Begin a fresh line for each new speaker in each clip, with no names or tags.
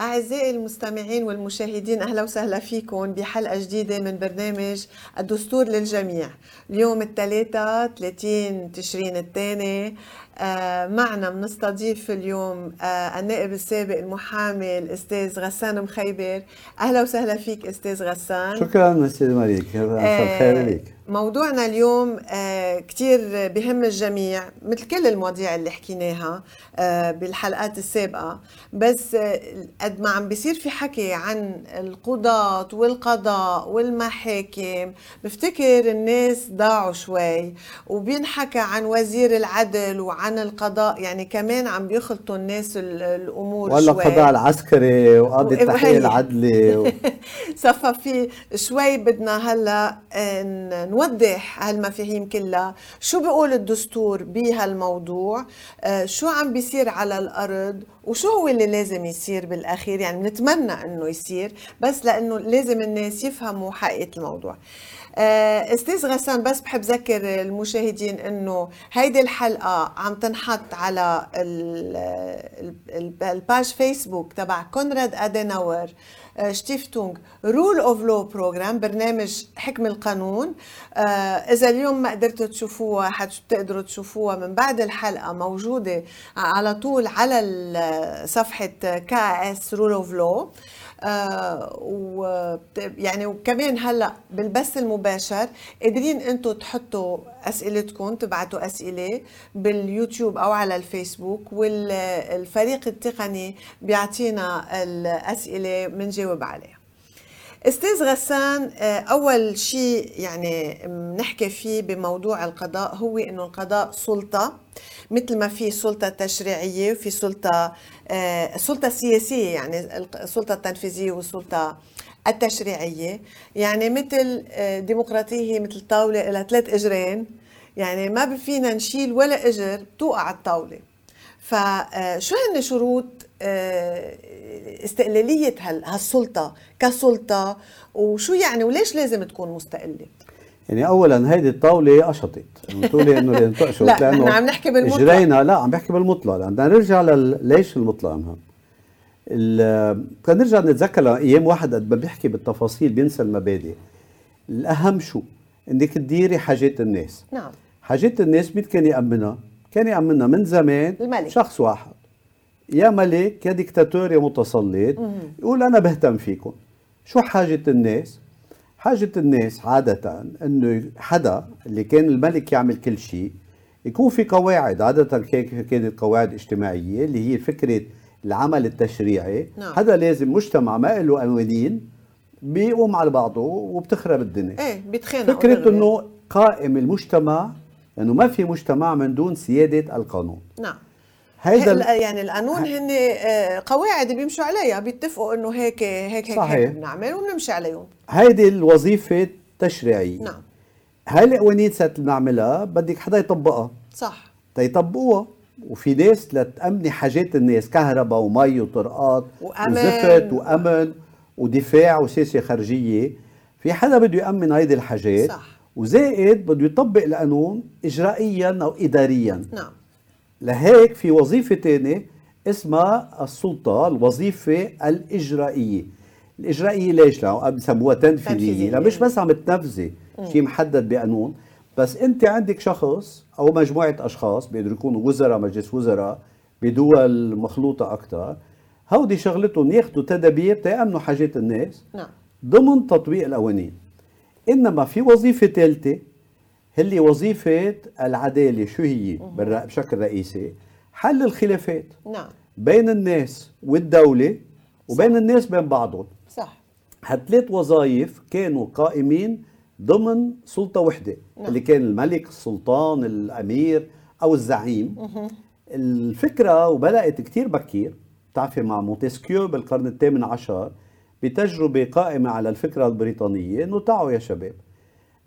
أعزائي المستمعين والمشاهدين أهلا وسهلا فيكم بحلقة جديدة من برنامج الدستور للجميع. اليوم الثلاثاء 30 تشرين الثاني. آه، معنا بنستضيف اليوم آه، النائب السابق المحامي الاستاذ غسان مخيبر. أهلا وسهلا فيك أستاذ غسان.
شكرا أستاذ مليك خير لك؟
موضوعنا اليوم آه، كتير بهم الجميع مثل كل المواضيع اللي حكيناها آه، بالحلقات السابقة. بس آه، قد ما عم بيصير في حكي عن القضاة والقضاء والمحاكم بفتكر الناس ضاعوا شوي وبينحكى عن وزير العدل وعن القضاء يعني كمان عم بيخلطوا الناس الأمور
ولا شوي. ولا القضاء العسكري وقاضي التحقيق العدلي و...
صفى في شوي بدنا هلأ نوضح هالمفاهيم كلها. شو بيقول الدستور بهالموضوع؟ آه، شو عم بيصير على الأرض؟ وشو هو اللي لازم يصير بالأخير؟ يعني بنتمنى إنه يصير بس لإنه لازم الناس يفهموا حقيقة الموضوع. آه، أستاذ غسان بس بحب ذكر المشاهدين إنه هيدي الحلقة عم تنحط على ال page فيسبوك تبع كونراد أديناور. شتيفتونغ Rule of Law Program برنامج حكم القانون. آه، إذا اليوم ما قدرتوا تشوفوها حتقدروا تشوفوها من بعد الحلقة موجودة على طول على صفحة KAS Rule of Law آه و يعني وكمان هلأ بالبث المباشر قادرين أنتم تحطوا أسئلتكم تبعتوا أسئلة باليوتيوب أو على الفيسبوك والفريق التقني بيعطينا الأسئلة بنجاوب عليها. أستاذ غسان آه، أول شيء يعني بنحكي فيه بموضوع القضاء هو إنه القضاء سلطة. مثل ما في سلطة تشريعية وفي سلطة آه، السياسيه يعني السلطه التنفيذيه والسلطه التشريعية. يعني مثل آه، ديمقراطية مثل طاولة لها ثلاث إجرين. يعني ما فينا نشيل ولا إجر بتوقع الطاولة. فشو هن شروط استقلالية هالسلطة كسلطة؟ وشو يعني وليش لازم تكون مستقلة؟
يعني اولا هيدي الطاولة قشطت بتقولي إنه لازم تقشط
لا لأنه عم نحكي بالمطلق.
إجرينا. لا عم بحكي بالمطلق. لأن بدنا نرجع ليش المطلق مهم؟ بدنا نرجع نتذكر أيام واحد قد ما بيحكي بالتفاصيل بينسى المبادئ. الأهم شو؟ إنك تديري حاجات الناس.
نعم.
حاجات الناس مين كان يأمنها؟ كان يأمنها من زمان
الملك.
شخص واحد. يا ملك يا ديكتاتور يا متسلط. يقول أنا بهتم فيكم. شو حاجة الناس؟ حاجة الناس عادة إنه حدا اللي كان الملك يعمل كل شيء يكون في قواعد عادة كانت قواعد اجتماعية اللي هي فكرة العمل التشريعي.
نعم.
هذا لازم مجتمع ما له قوانين بيقوم على بعضه وبتخرب الدنيا.
إيه بيتخانقوا
فكرة إنه قائم المجتمع لأنه ما في مجتمع من دون سيادة القانون.
نعم. هيدا يعني القانون هن آه، قواعد بيمشوا عليها بيتفقوا إنه هيك هيك هيك, هيك بنعمل وبنمشي عليهم.
هيدي الوظيفة التشريعيه
نعم.
هاي القوانين سات بنعملها بدك حدا يطبقها.
صح.
تيطبقوها. وفي ناس لتأمني حاجات الناس كهرباء ومي وطرقات
وأمن.
وزفت وأمن ودفاع وسياسة خارجية. في حدا بده يأمن هيدي الحاجات؟
صح.
وزائد بده يطبق القانون إجرائيا أو إداريا.
نعم.
لهيك في وظيفة تانية اسمها السلطة الوظيفة الإجرائية. الإجرائية ليش؟ لأنه بسموها تنفيذية. لا مش بس عم تنفذي شيء محدد بقانون. بس أنت عندك شخص أو مجموعة أشخاص بيقدروا يكونوا وزراء مجلس وزراء بدول مخلوطة أكثر هودي شغلتهم ياخذوا تدابير تيأمنوا حاجات الناس
نعم.
ضمن تطبيق القوانين. إنما في وظيفة ثالثة اللي وظيفة العدالة شو هي؟ بشكل رئيسي. حل الخلافات.
نعم.
بين الناس والدولة وبين صح. الناس بين بعضهم.
صح.
هالثلاث وظائف كانوا قائمين ضمن سلطة وحدة
نعم.
اللي كان الملك السلطان الأمير أو الزعيم. الفكرة وبدأت كتير بكير. بتعرفي مع مونتسكيو بالقرن الثامن عشر بتجربة قائمة على الفكرة البريطانية إنه تعوا يا شباب.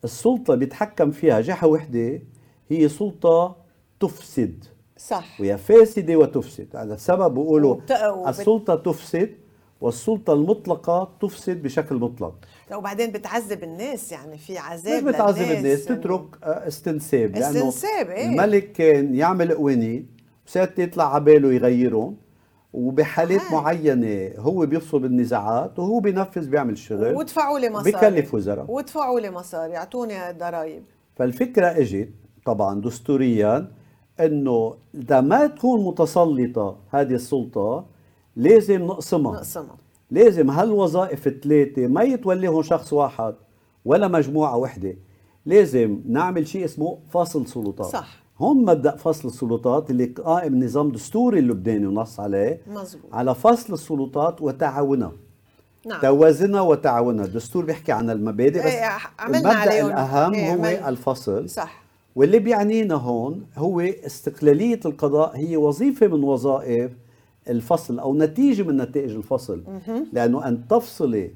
السلطة بيتحكم فيها جهة وحدة هي سلطة تفسد.
صح.
وهي فاسدة وتفسد. هذا السبب بيقولوا وبت... السلطة تفسد والسلطة المطلقة تفسد بشكل مطلق.
وبعدين بتعذب الناس يعني في عذاب
مش بتعذب الناس تترك آه، استنساب.
لأنه استنساب إيه؟
الملك كان يعمل قوانين وساعات يطلع على باله يغيرهم وبحالات
هاي.
معينة هو بيفصل بالنزاعات وهو بينفذ بيعمل الشغل
وادفعوا لي مصاري.
بكلف وزراء.
وادفعوا لي مصاري اعطوني ضرائب.
فالفكرة إجت طبعا دستوريا إنه إذا ما تكون متسلطة هذه السلطة لازم نقسمها.
نقسمها.
لازم هالوظائف الثلاثه ما يتوليهم شخص واحد ولا مجموعة وحدة لازم نعمل شيء اسمه فصل سلطات.
صح.
هون مبدا فصل السلطات اللي قائم نظام دستوري اللبناني ونص عليه.
مزبوط
على فصل السلطات وتعاونها
نعم.
توازنها وتعاونها. الدستور بيحكي عن المبادئ بس
إيه، عملنا
المبدأ
عليهم.
الأهم
إيه،
هو
عمل-
الفصل.
صح.
واللي بيعنينا هون هو استقلالية القضاء. هي وظيفة من وظائف الفصل أو نتيجة من نتائج الفصل. لأنه أن تفصلي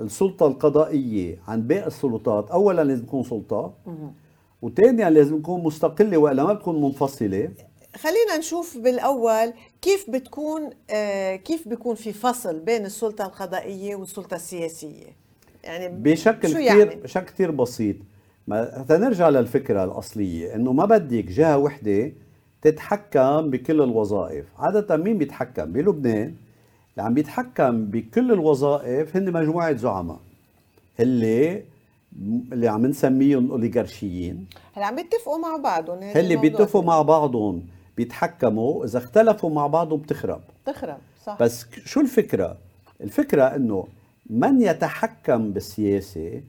السلطة القضائية عن باقي السلطات أولا لازم تكون سلطة. وثانيا لازم تكون مستقلة وإلا ما بتكون منفصلة.
خلينا نشوف بالأول كيف بتكون آه كيف بيكون في فصل بين السلطة القضائية والسلطة السياسية. يعني
بشكل
شو
كثير
يعني؟
بشكل كثير بسيط. ما تنرجع للفكرة الأصلية إنه ما بدك جهة وحدة تتحكم بكل الوظائف. عادة مين بيتحكم؟ بلبنان. اللي عم بيتحكم بكل الوظائف هن مجموعة زعماء. اللي اللي عم نسميهم أوليغارشيين.
هلا عم بيتفقوا مع بعضهم
اللي
الموضوع.
بيتفقوا مع بعضهم بيتحكموا إذا اختلفوا مع بعضهم بتخرب.
تخرب صح.
بس شو الفكرة؟ الفكرة إنه من يتحكم بالسياسة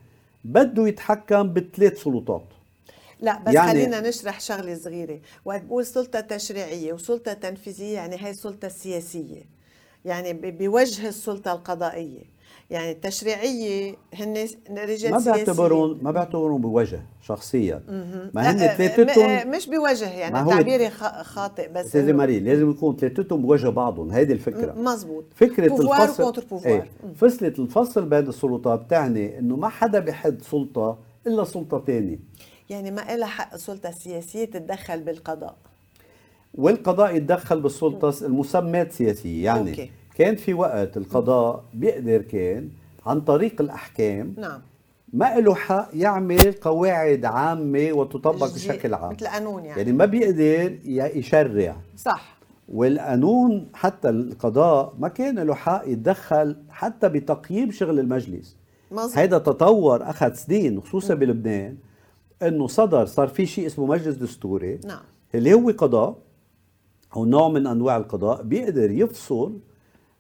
بده يتحكم بثلاث سلطات.
لا بس
يعني-
خلينا نشرح شغلة صغيرة. وقت بقول سلطة تشريعية وسلطة تنفيذية يعني هي السلطة السياسية. يعني بوجه السلطة القضائية. يعني التشريعيه هن رجال
ما بيعتبرون ما بيعتبرون بوجه شخصيا. ما هن ثلاثتهم
مش بوجه يعني تعبيري خاطئ بس إنه-
ماري لازم يكون ثلاثتهم بوجه بعضهم. هيدي الفكرة.
مزبوط بوفوار
الفصل. إيه. فصلة الفصل بين السلطات بتعني إنه ما حدا بحد سلطة إلا سلطة ثانية
يعني ما إلها حق السلطه السياسيه تتدخل بالقضاء.
والقضاء يتدخل بالسلطة المسمات سياسية يعني
أوكي.
كان في وقت القضاء بيقدر كان عن طريق الأحكام
نعم.
ما له حق يعمل قواعد عامة وتطبق بشكل عام.
مثل قانون يعني,
يعني ما بيقدر يشرع.
صح.
والقانون حتى القضاء ما كان له حق يتدخل حتى بتقييم شغل المجلس.
مظبوط.
هيدا تطور أخذ سنين خصوصا بلبنان إنه صدر صار في شيء اسمه مجلس دستوري
نعم.
اللي هو قضاء أو نوع من أنواع القضاء بيقدر يفصل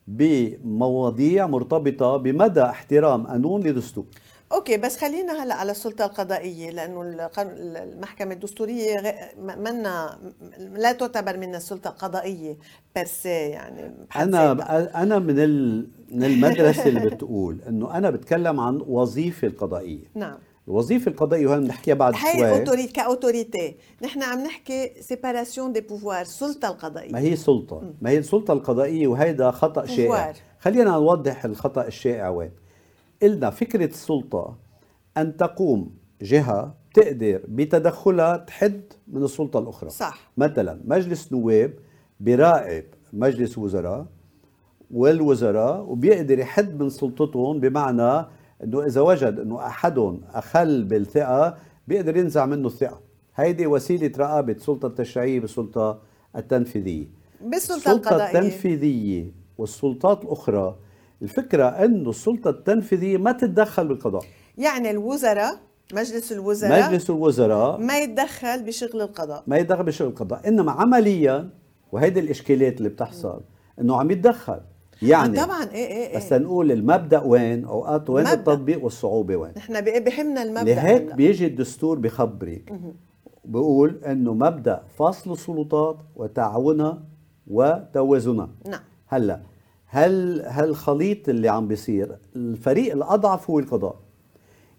بمواضيع مرتبطة بمدى احترام قانون لدستور.
أوكي بس خلينا هلأ على السلطة القضائية لأنه المحكمة الدستورية منا لا تعتبر من السلطة القضائية بيرسي يعني بحد ذاتها.
أنا أنا من ال- من المدرسة اللي بتقول إنه أنا بتكلم عن وظيفة القضائية.
نعم.
الوظيفة القضائية وهي بنحكيها بعد
هي
شوي.
اوتوريتي كأوتوريتي. نحن عم نحكي séparation des pouvoirs السلطه
ما
القضائيه
هي سلطة. ما هي السلطة القضائية وهيدا خطأ شائع. خلينا نوضح الخطأ الشائع وين. قلنا فكرة السلطة أن تقوم جهة تقدر بتدخلها تحد من السلطة الأخرى.
صح.
مثلا مجلس نواب بيراقب مجلس وزراء والوزراء وبيقدر يحد من سلطتهم بمعنى انه إذا وجد أنه احدهم أخل بالثقة بيقدر ينزع منه الثقة. هيدي وسيلة رقابه السلطه التشريعيه بالسلطه التنفيذية.
بالسلطه
السلطة
القضائية.
التنفيذية والسلطات الأخرى الفكرة أنه السلطة التنفيذية ما تتدخل بالقضاء.
يعني الوزراء مجلس الوزراء
مجلس الوزراء
ما يتدخل بشغل القضاء.
ما يتدخل بشغل القضاء إنما عمليا وهيدي الاشكالات اللي بتحصل إنه عم يتدخل. يعني
طبعا إيه إيه إيه.
بس نقول المبدأ وين أوقات وين
مبدأ.
التطبيق والصعوبة وين.
بي- بهمنا المبدأ
لهيك
هلأ.
بيجي الدستور بخبرك. بقول إنه مبدأ فصل السلطات وتعاونها وتوازنها.
نعم.
هلأ هل هالخليط اللي عم بيصير الفريق الأضعف هو القضاء.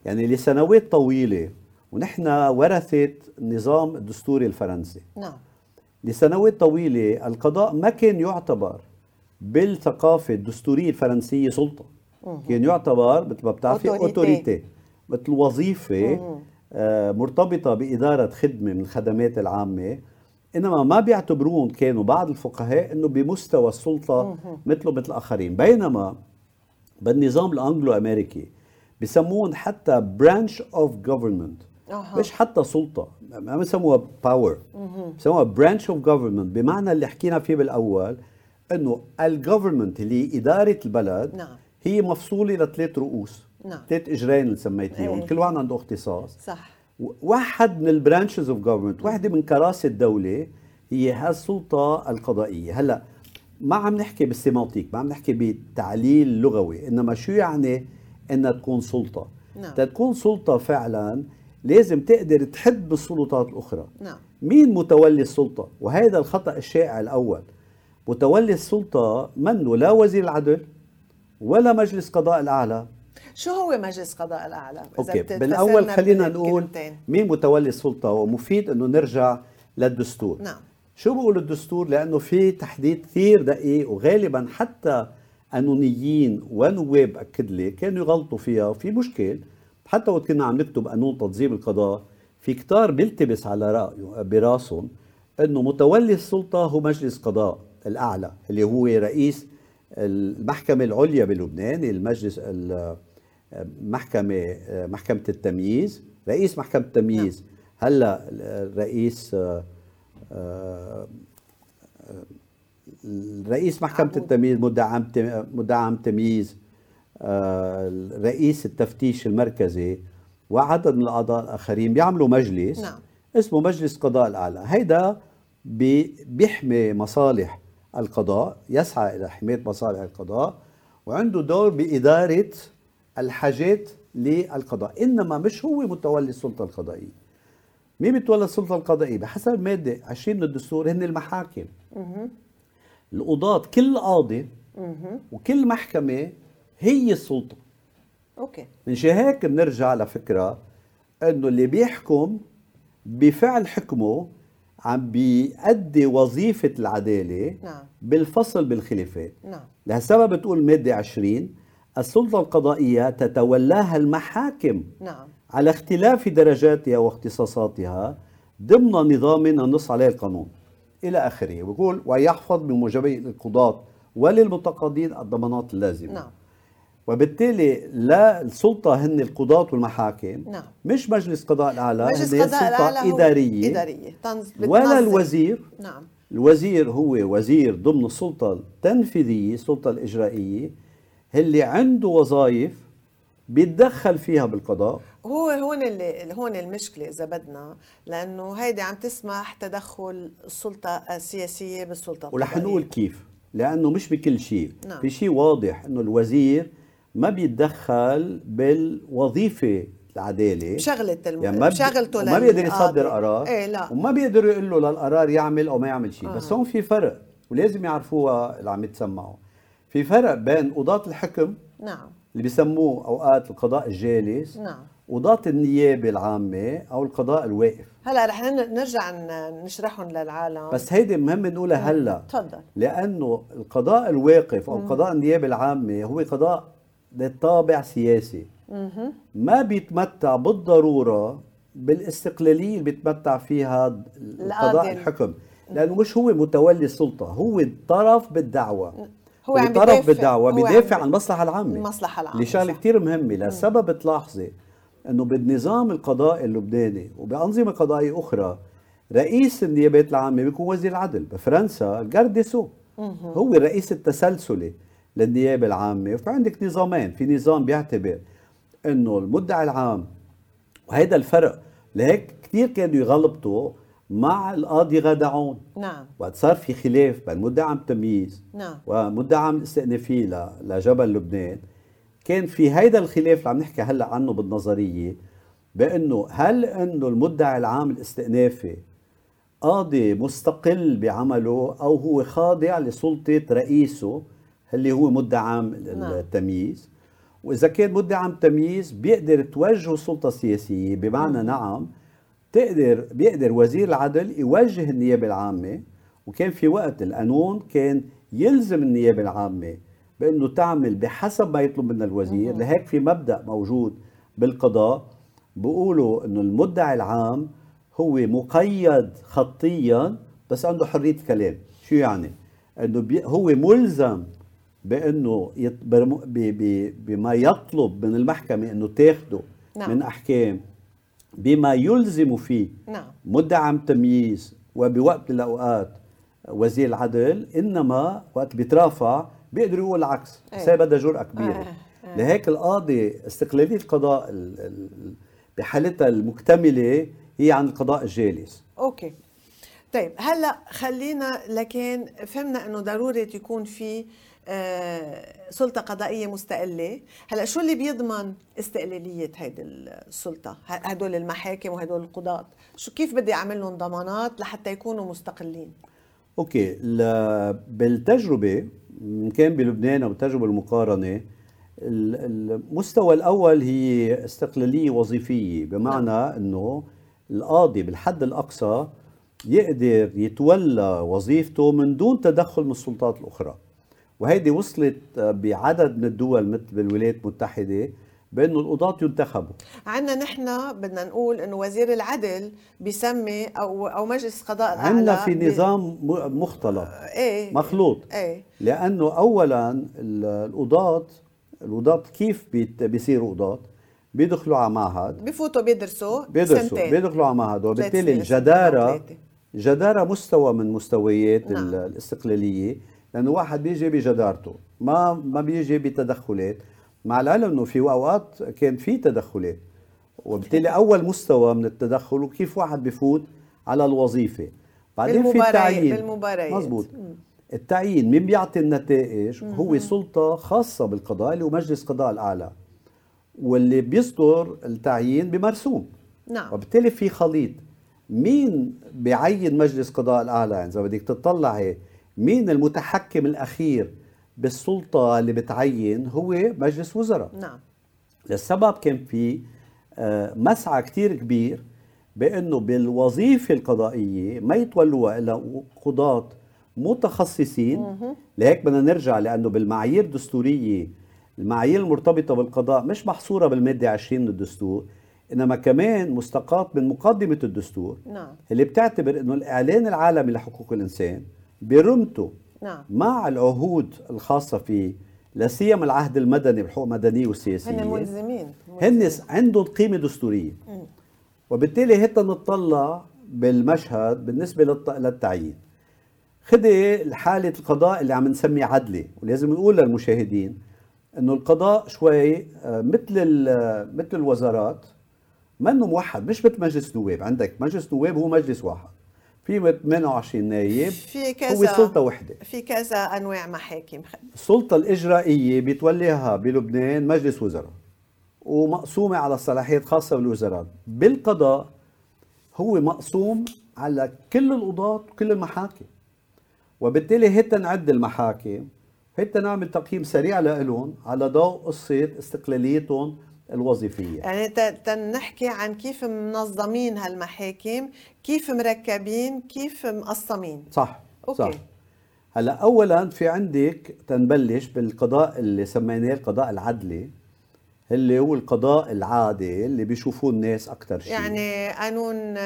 يعني لسنوات طويلة ونحن ورثه النظام الدستوري الفرنسي.
نعم.
لسنوات طويلة القضاء ما كان يعتبر بالثقافة الدستورية الفرنسية سلطة. كان يعتبر مثل ما بتعرفي.
أوتوريتي.
مثل وظيفة آه، مرتبطة بإدارة خدمة من الخدمات العامة. إنما ما بيعتبرون كانوا بعض الفقهاء إنه بمستوى السلطة مثله مثل الاخرين بينما بالنظام الانجلو امريكي بسمون حتى branch of
government.
مش حتى سلطة ما بسموها power بسموها branch of government بمعنى اللي حكينا فيه بالأول أنه ال government اللي هي إدارة البلد
نعم.
هي مفصولة لثلاث رؤوس.
نعم.
ثلاث إجرين اللي سميتيهم.
إيه.
كل واحد عنده اختصاص.
صح.
واحد من ال branches of government وحده من كراسي الدولة هي هالسلطة القضائية. هلا ما عم نحكي بال sémantique ما عم نحكي بتعليل لغوي إنما شو يعني إنها تكون سلطة؟
نعم.
تكون سلطة فعلا لازم تقدر تحد بالسلطات الأخرى.
نعم.
مين متولي السلطة؟ وهذا الخطأ الشائع الأول. متولي السلطة منه لا وزير العدل ولا مجلس قضاء الأعلى.
شو هو مجلس قضاء
okay
بتتفسرنا
بالأول خلينا نقول. مين متولي السلطة؟ ومفيد إنه نرجع للدستور.
نعم.
شو بقول الدستور؟ لأنه في تحديد كثير دقيق وغالبا حتى قانونيين ونواب أكد لي كانوا يغلطوا فيها وفي مشكل. حتى وقت كنا عم نكتب قانون تنظيم القضاء في كتار بيلتبس على رأيه برأسهم إنه متولي السلطة هو مجلس قضاء. الأعلى اللي هو رئيس المحكمة العليا بلبنان المجلس المحكمه محكمة التمييز. رئيس محكمة التمييز. هلأ رئيس رئيس محكمة التمييز مدعم مدعم تمييز رئيس التفتيش المركزي وعدد من الأعضاء الآخرين بيعملوا مجلس
نعم.
اسمه مجلس قضاء الأعلى. هيدا بي- بيحمي مصالح القضاء يسعى إلى حماية مصالح القضاء وعنده دور بإدارة الحاجات للقضاء. إنما مش هو متولي السلطة القضائية. مين بيتولى السلطة القضائية؟ بحسب مادة 20 من الدستور هن المحاكم. القضاة كل قاضي وكل محكمة هي السلطة.
أوكي.
من شي هيك بنرجع لفكرة إنه اللي بيحكم بفعل حكمه عم بيأدي وظيفة العدالة
نعم.
بالفصل بالخلافات.
نعم.
لهالسبب بتقول مادة 20 السلطة القضائية تتولاها المحاكم.
نعم.
على اختلاف درجاتها واختصاصاتها ضمن نظام نص عليه القانون. إلى آخره. بيقول ويحفظ بموجبي القضاة وللمتقاضين الضمانات اللازمة.
نعم.
وبالتالي لا السلطة هن القضاة والمحاكم
نعم.
مش مجلس قضاء الأعلى
مجلس
هن
قضاء
سلطة
الأعلى هو
إدارية
إدارية تنز...
ولا. الوزير
نعم
الوزير هو وزير ضمن السلطة التنفيذية السلطة الإجرائية اللي عنده وظائف بيتدخل فيها بالقضاء
هو هون اللي هون المشكلة إذا بدنا لأنه هيدي عم تسمح تدخل السلطة السياسية بالسلطة
ورح. نقول كيف لأنه مش بكل شيء
نعم.
في شيء واضح إنه الوزير ما بيتدخل بالوظيفة العدالة.
بشغلة الم...
يعني ما
بشغلته
ما بيقدر. يصدر قرار.
إيه لا.
وما بيقدر يقول له للقرار يعمل أو ما يعمل شيء.
آه.
بس هون في فرق ولازم يعرفوها اللي عم يتسمعوا. في فرق بين قضاة الحكم
نعم.
اللي بيسموه أوقات القضاء الجالس
نعم.
قضاة النيابة العامة أو القضاء الواقف.
هلا رح نرجع نشرحهم للعالم.
بس هيدي مهم نقولها هلا.
تفضل.
لأنه القضاء الواقف أو قضاء النيابة العامة هو قضاء ذات طابع سياسي ما بيتمتع بالضرورة بالاستقلالية اللي بيتمتع فيها
القاضي.
قضاء الحكم. لأنه مش هو متولي السلطة هو الطرف بالدعوة.
هو عم
طرف.
بالدعوة
بيدافع عن المصلحة العامة.
المصلحة العامة،
اللي شغلة
صح.
كثير مهمة لسبب تلاحظي إنه بالنظام القضائي اللبناني وبأنظمة قضائية أخرى رئيس النيابات العامة بيكون وزير العدل بفرنسا الجارديسو. هو الرئيس التسلسلي. للنيابة العامة. وفي عندك نظامين. في نظام بيعتبر إنه المدعي العام وهيدا الفرق لهيك كثير كانوا يغلطوا مع القاضي غادعون
نعم.
وقت صار في خلاف بين مدعم تمييز
نعم.
ومدعم الاستئنافي ل- لجبل لبنان. كان في هيدا الخلاف اللي عم نحكي هلأ عنه بالنظرية بإنه هل إنه المدعي العام الاستئنافي قاضي مستقل بعمله أو هو خاضع لسلطة رئيسه اللي هو مدعم
نعم.
التمييز. وإذا كان مدعم تمييز بيقدر توجهه السلطة السياسية بمعنى نعم تقدر بيقدر وزير العدل يوجه النيابة العامة. وكان في وقت القانون كان يلزم النيابة العامة بأنه تعمل بحسب ما يطلب منها الوزير. لهيك في مبدأ موجود بالقضاء بيقولوا إنه المدعي العام هو مقيد خطيا بس عنده حرية كلام. شو يعني؟ إنه بي هو ملزم بأنه. بما يطلب من المحكمة إنه تاخده
نعم.
من أحكام بما يلزم فيه
نعم
مدعم تمييز وبوقت الأوقات وزير العدل إنما وقت بيترافع بيقدر يقول العكس
إيه.
بس بدها جرأة كبيرة
آه، آه.
لهيك القاضي استقلالية القضاء ال- ال- بحالتها المكتملة هي عن القضاء الجالس
okay طيب هلأ خلينا لكن فهمنا إنه ضروري يكون في آه، سلطة قضائية مستقلة. هلأ شو اللي بيضمن استقلالية هيدي السلطة؟ ه- هدول المحاكم وهدول القضاة. شو كيف بدي أعمل لهم ضمانات لحتى يكونوا مستقلين؟
okay بالتجربة إن كان بلبنان أو بالتجربه المقارنة ال- المستوى الأول هي استقلالية وظيفية بمعنى إنه القاضي بالحد الأقصى يقدر يتولى وظيفته من دون تدخل من السلطات الأخرى. وهيدي وصلت بعدد من الدول مثل بالولايات المتحدة بأنه القضاة ينتخبوا.
عنا نحن بدنا نقول إنه وزير العدل بيسمي أو أو مجلس قضاء الأعلى
عندنا في نظام مختلط.
إيه
مخلوط.
إيه.
لأنه اولا ال- القضاة القضاة كيف بيصيروا قضاة؟ بيدخلوا على معهد.
بفوتوا بيدرسوا
بيدرسوا
سنتين.
بيدخلوا على معهد. وبالتالي الجدارة. جدارة مستوى من مستويات
نعم.
ال- الاستقلالية. لأنه واحد بيجي بجدارته. ما ما بيجي بتدخلات. مع العلم إنه في أوقات كان في تدخلات. وبالتالي أول مستوى من التدخل وكيف واحد بفوت على الوظيفة. بعدين في التعيين.
بالمباريات.
مزبوط التعيين مين بيعطي النتائج؟ هو سلطة خاصة بالقضاء اللي هو مجلس قضاء الأعلى. واللي بيصدر التعيين بمرسوم.
نعم.
وبالتالي في خليط. مين بيعين مجلس قضاء الأعلى؟ يعني إذا بدك تطلعي مين المتحكم الأخير بالسلطة اللي بتعين؟ هو مجلس وزراء.
نعم.
للسبب كان في آه، مسعى كتير كبير بأنه بالوظيفة القضائية ما يتولوها إلا قضاة متخصصين. لهيك بدنا نرجع لأنه بالمعايير الدستورية المعايير المرتبطة بالقضاء مش محصورة بالمادة 20 من الدستور إنما كمان مستقاة من مقدمة الدستور.
نعم.
اللي بتعتبر إنه الإعلان العالمي لحقوق الإنسان برمته
نعم.
مع العهود الخاصة فيه لا سيما العهد المدني بالحقوق المدنيه والسياسيه
هن ملزمين.
هن عندهم قيمة دستورية. وبالتالي هيك نطلع بالمشهد بالنسبة للط- للتعيين. خدي حالة القضاء اللي عم نسميه عدلي ولازم نقول للمشاهدين إنه القضاء شوي آه، مثل مثل الوزارات منه موحد مش مثل مجلس نواب. عندك مجلس نواب هو مجلس واحد. في 28 نايب
في
هو
كذا
سلطة وحدة.
في كذا أنواع محاكم.
السلطة الإجرائية بيتوليها بلبنان مجلس وزراء ومقسومة على صلاحيات خاصة بالوزارات بالقضاء هو مقسوم على كل القضاة وكل المحاكم. وبالتالي هيك نعد المحاكم هيك نعمل تقييم سريع لهم على ضوء قصة استقلاليتهم الوظيفية
يعني ت- تنحكي عن كيف منظمين هالمحاكم كيف مركبين كيف مقسمين
صح
أوكي.
صح هلا اولا في عندك تنبلش بالقضاء اللي سميناه القضاء العدلي اللي هو القضاء العادي اللي بيشوفوه الناس أكثر شيء
يعني قانون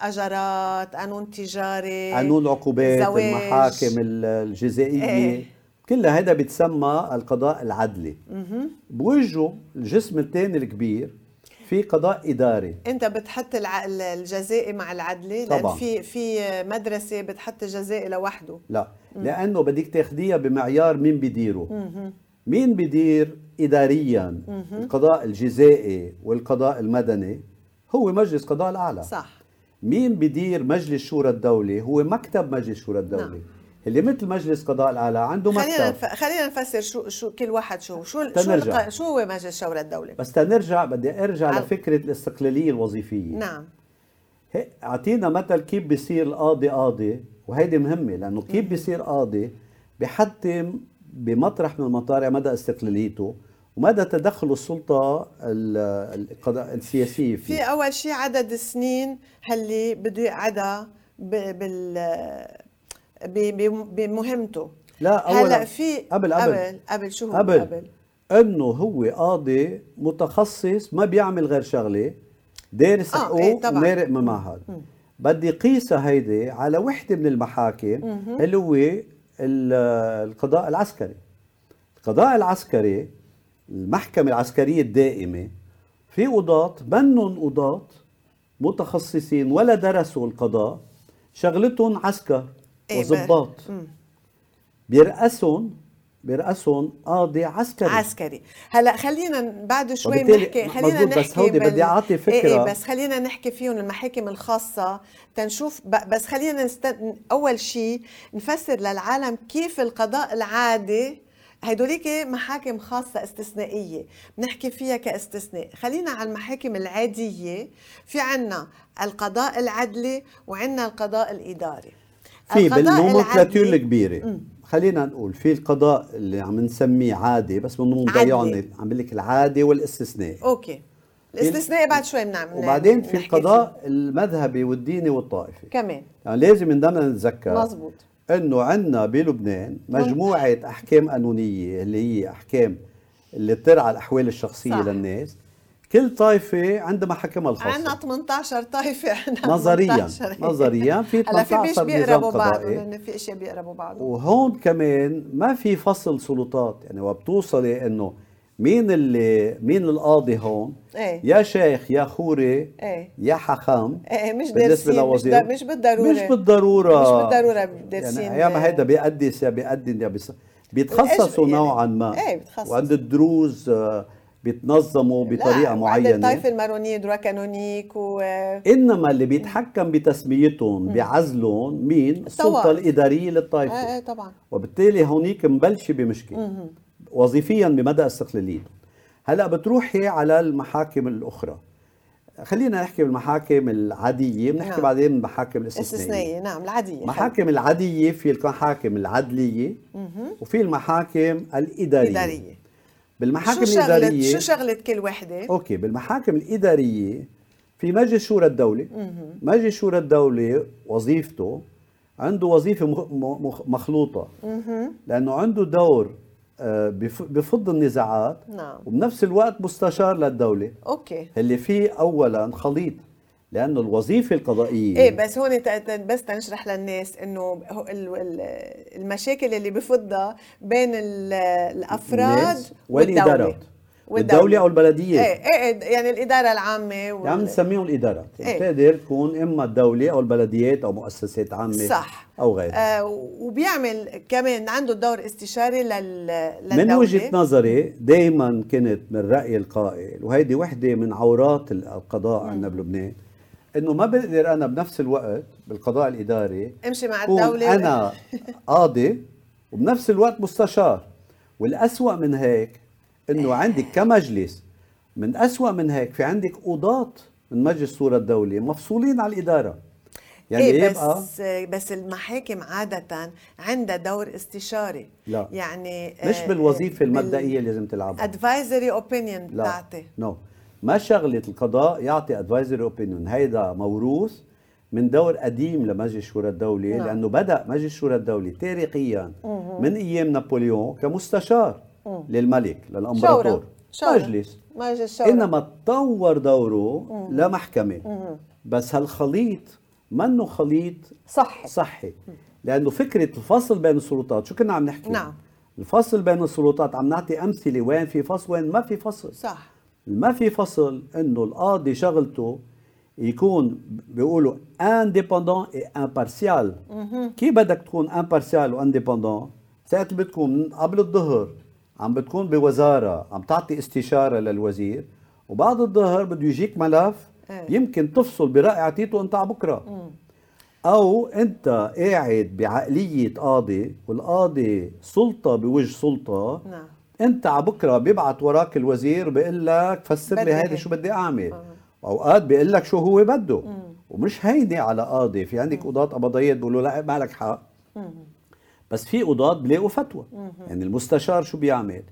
اجارات قانون تجاري
قانون العقوبات
زواج.
المحاكم ال- الجزائية
إيه.
كل هذا بيتسمى القضاء العدلي. بوجهه الجسم الثاني الكبير في قضاء إداري.
انت بتحط الجزائي مع العدلي؟ لأن
طبعاً.
في في مدرسة بتحط الجزائي لوحده.
لا لأنه بدك تاخديها بمعيار مين بيديره. مين بيدير اداريا؟ القضاء الجزائي والقضاء المدني هو مجلس قضاء الأعلى.
صح.
مين بدير مجلس شورى الدولة؟ هو مكتب مجلس شورى الدولة.
نعم.
اللي مثل مجلس قضاء الأعلى عنده
خلينا
مكتب
نف... خلينا نفسر شو شو كل واحد شو شو شو,
تنرجع.
الق... شو هو مجلس شورى الدولة
بس تنرجع بدي أرجع
عن-
لفكرة الاستقلالية الوظيفية
نعم
أعطينا مثل كيف بيصير القاضي قاضي وهيدي مهمة لأنه كيف بيصير قاضي بحتم بمطرح من المطارح مدى استقلاليته ومدى تدخل السلطة ال- القضاء السياسية
في
فيه
أول شيء عدد السنين اللي بده يقعدها. بال. بمهمته.
لا أولا
هلا في
قبل قبل.
قبل قبل شو هو
قبل.
قبل؟
إنه هو قاضي متخصص ما بيعمل غير شغلة. دارس
آه،
حقوق
طبعاً.
ومارق من معهد. بدي قيسها هيدي على وحدة من المحاكم اللي هو ال- القضاء العسكري. القضاء العسكري المحكمة العسكرية الدائمة في قضاة منهم قضاة متخصصين ولا درسوا القضاء شغلتهم عسكر. وظباط. بيرأسهم بيرأسهم قاضي عسكري.
عسكري. هلا خلينا بعد شوي
وبالتالي
نحكي خلينا نحكي
بس هودي بدي أعطي
إيه
فكرة.
إيه بس خلينا نحكي فيهم المحاكم الخاصة. تنشوف ب- بس خلينا نست... أول شيء نفسر للعالم كيف القضاء العادي هيدوليك محاكم خاصة استثنائية بنحكي فيها كاستثناء. خلينا على المحاكم العادية. في عنا القضاء العدلي وعنا القضاء الإداري.
في
العدلي-
الكبيرة. خلينا نقول في القضاء اللي عم نسميه عادي بس من مضيعون
عدلي.
عم بقول لك العادي والاستثنائي.
أوكي. الاستثناء بعد شوي بنعمل
وبعدين في القضاء المذهبي والديني والطائفي.
فيه. كمان.
يعني لازم نضلنا نتذكر
مزبوط
إنه عندنا بلبنان مجموعة أحكام قانونية اللي هي أحكام اللي بترعى الأحوال الشخصية.
صح.
للناس. كل طائفة عندها محاكمها الخاصة.
عندنا 18 طائفة عندنا
نظريا
18.
نظريا. في
هلا في
18
مش
نظام
بيقربوا بعض
قضائي.
في اشياء بيقربوا بعض.
وهون كمان ما في فصل سلطات. يعني وبتوصلي إنه مين اللي مين القاضي هون؟
إيه.
يا شيخ يا خوري
إيه.
يا حخام.
إيه مش دارسين مش,
لوزير.
دا مش بالضرورة.
مش بالضرورة.
مش بالضرورة دارسين.
يعني أيام هيدا بيقدس يا بيقدم يا. بيتخصصوا
يعني-
نوعا ما.
إيه بيتخصص.
وعند الدروز آه، بيتنظموا بطريقة
لا، وعند
معينة.
الطائفة المارونية دروا كانونيك و
إنما اللي بيتحكم بتسميتهم بعزلهم مين؟ السلطة
الطوائف.
الإدارية
إيه
للطائفة.
إيه طبعا.
وبالتالي هونيك مبلشة بمشكلة. وظيفيا بمدى استقلاليته هلأ بتروحي على المحاكم الأخرى. خلينا نحكي بالمحاكم العادية بنحكي
نعم.
بعدين بالمحاكم الاستثنائية.
استثنائية نعم العادية.
المحاكم العادية في المحاكم العدلية وفي المحاكم الإدارية.
إدارية
بالمحاكم
شو شغلة
الإدارية
شو شغلة كل وحدة؟
okay بالمحاكم الإدارية في مجلس شورى الدولة. مجلس شورى الدولة وظيفته عنده وظيفة مخ- مخ- مخلوطة. لأنه عنده دور آه، بف- بفض النزاعات
نعم.
وبنفس الوقت مستشار للدولة.
okay.
اللي فيه اولا خليط. لأنه الوظيفة القضائية
إيه بس هون بس تنشرح للناس إنه المشاكل اللي بفضها بين ال-
الأفراد والادارات
والدولة.
أو البلدية؟
إيه إيه يعني الإدارة العامة وال...
يعني بنسميهم الإدارات.
إيه.
بتقدر تكون إما الدولة أو البلديات أو مؤسسات عامة
صح.
أو غيرها.
آه وبيعمل كمان عنده دور استشاري لل للدولة.
من وجهة نظري دائما كنت من رأي القائل وهيدي وحدة من عورات القضاء عندنا بلبنان إنه ما بقدر أنا بنفس الوقت بالقضاء الإداري
امشي مع الدولة.
أنا قاضي وبنفس الوقت مستشار. والأسوأ من هيك إنه عندك كمجلس من أسوأ من هيك في عندك قضاة من مجلس شورى الدولة مفصولين على الإدارة. يعني
إيه
يبقى
بس بس المحاكم عادة عندها دور استشاري.
لا.
يعني
مش بالوظيفة المبدئية اللي لازم تلعبها.
advisory opinion
لا.
بتاعتي.
no ما شغلة القضاء يعطي advisory opinion هيدا موروث من دور قديم لمجلس شورى الدولة
نعم.
لأنه بدأ مجلس شورى الدولة تاريخيا من أيام نابليون كمستشار للملك للأمبراطور.
شورى. شورى.
مجلس.
مجلس شورى.
إنما تطور دوره لمحكمة. بس هالخليط منه خليط
صح
صحي. لأنه فكرة الفصل بين السلطات شو كنا عم نحكي؟
نعم.
الفصل بين السلطات عم نعطي أمثلة وين في فصل وين ما في فصل.
صح.
ما في فصل إنه القاضي شغلته يكون بيقولوا انديبندون اي امبارسيال كيف بدك تكون امبارسيال وانديبندون اللي بتكون قبل الظهر. عم بتكون بوزارة عم تعطي استشارة للوزير وبعد الظهر بده يجيك ملف
إيه.
يمكن تفصل برأي اعطيته أنت على بكرة. أو أنت قاعد بعقلية قاضي والقاضي سلطة بوجه سلطة
نعم.
انت على بكرة بيبعت وراك الوزير بيقول لك فسر لي هيدي. شو بدي أعمل. أوقات بيقول لك شو هو بده. ومش هيدي على قاضي. في عندك قضاة قبضيات بيقولوا لا ما لك حق. بس في قضاة بيلاقوا فتوى. يعني المستشار شو بيعمل؟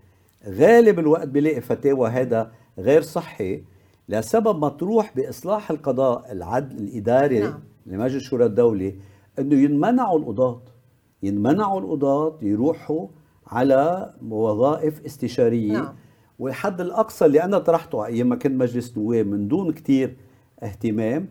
غالب الوقت بيلاقي فتاوى هذا غير صحي لسبب مطروح بإصلاح القضاء العدل الإداري
نعم.
لمجلس شورى الدولة إنه ينمنعوا القضاة. ينمنعوا القضاة يروحوا على وظائف استشارية
نعم.
والحد الأقصى اللي أنا طرحته أيام ما كنت مجلس نواب من دون كتير اهتمام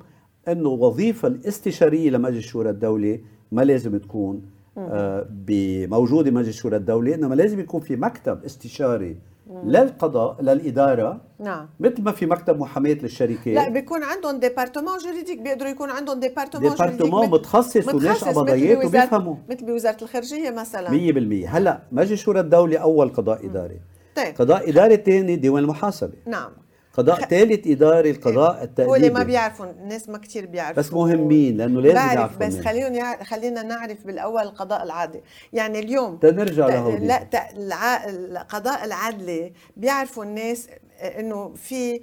إنه الوظيفه الاستشارية لمجلس شورى الدولة ما لازم تكون آه، ب- موجوده مجلس شورى الدولة إنما لازم يكون في مكتب استشاري للقضاء للإدارة
نعم.
مثل ما في مكتب محاماه للشركات
لا بيكون عندهم département juridique بيقدروا يكون عندهم département
département متخصص وناس قضايات وبيفهموا
مثل بوزاره الخارجية مثلا.
100% هلأ مجلس شورى الدولة أول قضاء إداري. طيب. قضاء إداري ثاني ديوان المحاسبه
نعم.
قضاء ثالث إداري القضاء التأديبي
هو اللي ما بيعرفوا الناس ما كثير بيعرفوا.
بس مهمين لأنه لازم
بعرف
يعرفوا
بس خلينا يع... خلينا نعرف بالأول القضاء العادي يعني اليوم
تنرجع لهودي.
لا ت... الع... القضاء العدلي بيعرفوا الناس إنه في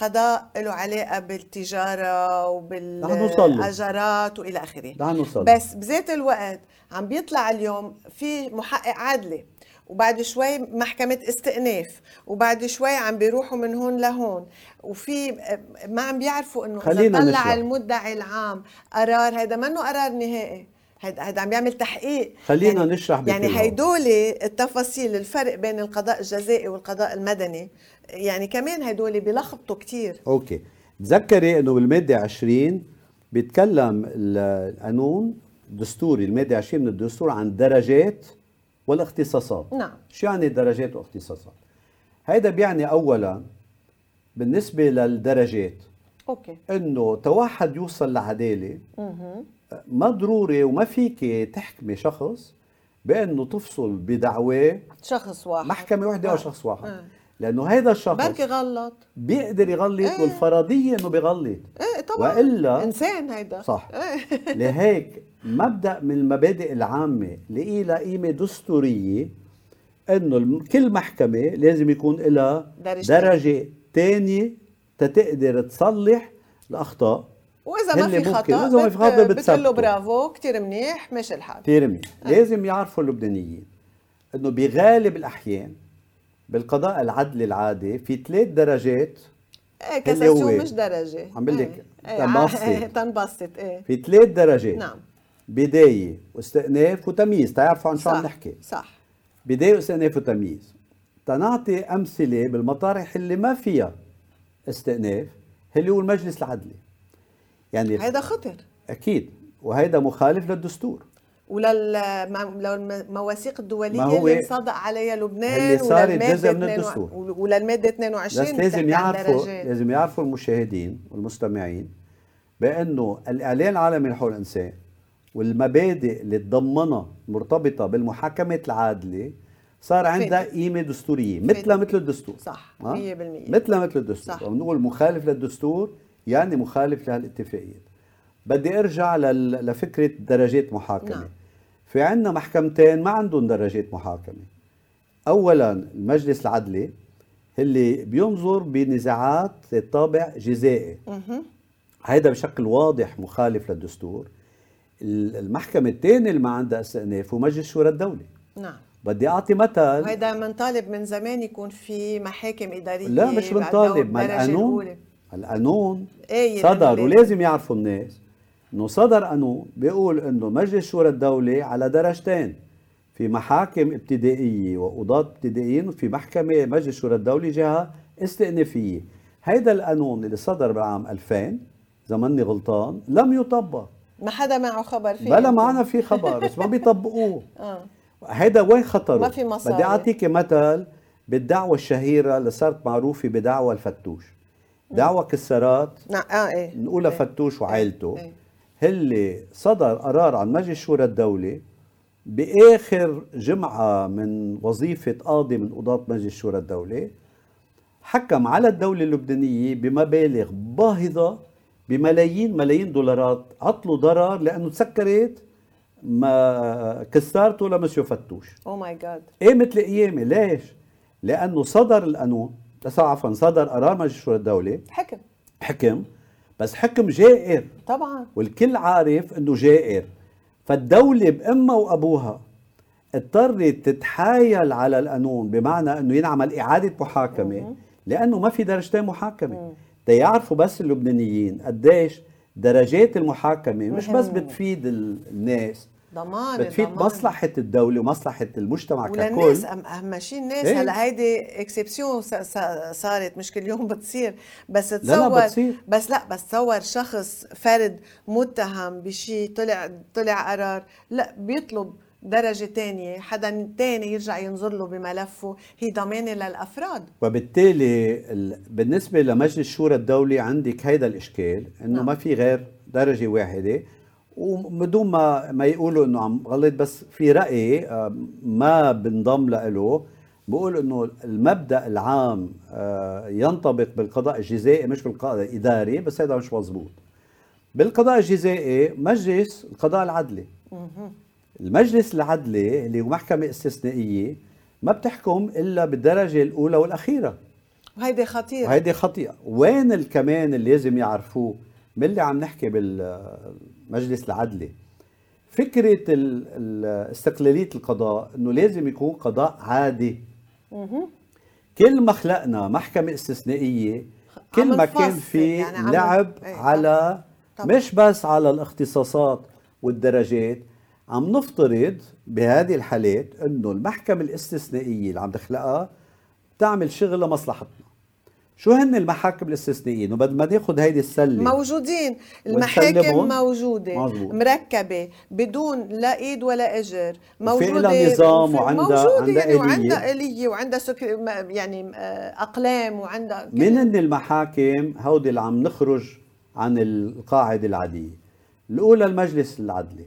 قضاء له علاقة بالتجارة وبالاجارات وإلى آخره. بس بذات الوقت عم بيطلع اليوم في محقق عدلي وبعد شوي محكمة استئناف وبعد شوي عم بيروحوا من هون لهون. وفي ما عم بيعرفوا إنه إذا طلع نشرح. المدعي العام قرار هذا منه قرار نهائي. هيدا هيدا عم بيعمل تحقيق.
خلينا يعني نشرح
يعني هيدول التفاصيل الفرق بين القضاء الجزائي والقضاء المدني يعني كمان هيدول بيلخبطوا كثير
أوكي. تذكري إنه بالمادة 20 بيتكلم القانون الدستوري المادة 20 من الدستور عن درجات والاختصاصات.
نعم.
شو يعني درجات واختصاصات؟ هيدا بيعني اولا بالنسبة للدرجات.
أوكي.
إنه تواحد يوصل لعدالة. ما ضروري وما فيك تحكمي شخص بأنه تفصل بدعواه
شخص واحد.
محكمة واحدة آه. أو شخص واحد. آه. لأنه هيدا الشخص
بركي غلط.
بيقدر يغلط إيه. والفرضيه إنه بيغلط
إيه طبعا.
وإلا
إنسان هيدا.
صح. إيه. لهيك مبدأ من المبادئ العامة اللي لها قيمة دستورية إنه كل محكمة لازم يكون لها درجة ثانية تتقدر تصلح الأخطاء.
وإذا ما في خطأ
واذا ما في خطأ
بتقول له برافو كثير منيح ماشي الحال.
كثير منيح. لازم يعرفوا اللبنانيين إنه بغالب الأحيان بالقضاء العدلي العادي في ثلاث درجات
إيه كاساسيون مش درجة.
عم بقول لك إيه. تنبسط.
إيه تنبسط إيه.
في ثلاث درجات.
نعم.
بداية واستئناف وتمييز. تعرفوا عن شو عم نحكي؟
صح.
بداية واستئناف وتمييز. تنعطي أمثلة بالمطارح اللي ما فيها استئناف اللي هو المجلس العدلي.
يعني هيدا خطر.
أكيد. وهيدا مخالف للدستور.
وللمواثيق الدولية ما هو اللي صدق عليها لبنان اللي صارت جزء من الدستور. وللماده 22
بس لازم يعرفوا لازم يعرفوا المشاهدين والمستمعين بأنه الإعلان العالمي لحقوق الإنسان والمبادئ اللي تضمنها مرتبطة بالمحاكمه العادلة صار عندها قيمة دستورية مثلها مثل الدستور.
صح 100%
مثلها مثل الدستور. صح. ونقول مخالف للدستور يعني مخالف لهالاتفاقيات بدي أرجع لفكرة درجات محاكمة. نعم. في عندنا محكمتين ما عندهم درجات محاكمة. اولا المجلس العدلي اللي بينظر بنزاعات طابع جزائي. هيدا بشكل واضح مخالف للدستور. المحكمة الثانية اللي ما عندها استئناف هو مجلس شورى الدولة.
نعم.
بدي أعطي مثل.
وهيدا بنطالب من زمان يكون في محاكم إدارية
لا مش بنطالب ما القانون. القانون إيه صدر ولازم يعرفوا الناس. إنه صدر قانون بيقول إنه مجلس شورى الدولة على درجتين في محاكم ابتدائية وقضاة ابتدائيين وفي محكمة مجلس شورى الدولة جهة استئنافية. هيدا القانون اللي صدر بعام 2000 اذا ماني غلطان لم يطبق.
ما حدا معه خبر فيه.
بلا معنا في خبر بس ما بيطبقوه.
آه.
هيدا وين خطره؟
ما في مصاري.
بدي أعطيك مثل بالدعوة الشهيرة اللي صارت معروفة بدعوة الفتوش. دعوة كسرات.
نعم آه إيه.
نقولها
إيه.
فتوش وعائلته إيه. اللي صدر قرار عن مجلس شورى الدولة بآخر جمعة من وظيفة قاضي من قضاة مجلس شورى الدولة حكم على الدولة اللبنانية بمبالغ باهظة بملايين ملايين دولارات عطلوا ضرر لأنه تسكرت ما كسرته لمسيو فتوش.
أو ماي جاد
إيه مثل قيامه ليش؟ لأنه صدر القانون عفوا صدر قرار مجلس شورى الدولة.
حكم.
حكم. بس حكم جائر.
طبعا.
والكل عارف إنه جائر. فالدولة بأمها وأبوها اضطرت تتحايل على القانون بمعنى إنه ينعمل إعادة محاكمة لأنه ما في درجتين محاكمة. تيعرفوا بس اللبنانيين قديش درجات المحاكمة مش بس بتفيد الناس.
ضمان
بتفيد
ضمان.
مصلحة الدولة ومصلحة المجتمع
ككل وللناس شيء الناس إيه؟ هلا هيدي اكسبسيون صارت مش كل يوم بتصير بس تصور
لا لا بتصير.
بس لا بس تصور شخص فرد متهم بشيء طلع طلع قرار لا بيطلب درجة تانية حدا تاني يرجع ينظر له بملفه هي ضمانة للأفراد
وبالتالي بالنسبة لمجلس الشورى الدولي عندك هيدا الإشكال إنه نعم. ما في غير درجة واحدة وبدون ما ما يقولوا إنه عم غلط بس في راي آه، ما بنضم له بقول إنه المبدأ العام آه، ينطبق بالقضاء الجزائي مش بالقضاء الإداري بس هذا مش مزبوط بالقضاء الجزائي مجلس القضاء العدلي. المجلس العدلي اللي هو محكمة استثنائية ما بتحكم إلا بالدرجة الأولى والأخيرة.
وهيدي خطيرة.
وهيدي خطيرة. وين كمان اللي لازم يعرفوه؟ من اللي عم نحكي بالمجلس العدلي فكرة استقلالية القضاء إنه لازم يكون قضاء عادي. كل ما خلقنا محكمة استثنائية كل ما كان في يعني لعب إيه على طبعا. مش بس على الاختصاصات والدرجات عم نفترض بهذه الحالات إنه المحكمة الإستثنائية اللي عم تخلقها تعمل شغل لمصلحتنا. شو هن المحاكم الاستثنائيين؟ وبدل ما ناخذ هيدي السلة
موجودين. المحاكم موجودة مزبوط. مركبة بدون لا إيد ولا إجر.
موجودة في نظام وعندها
موجودة يعني وعندها آلية وعندها سك... يعني آه، أقلام وعندها
من هن المحاكم هودي اللي عم نخرج عن القاعدة العادية؟ الأولى المجلس العدلي.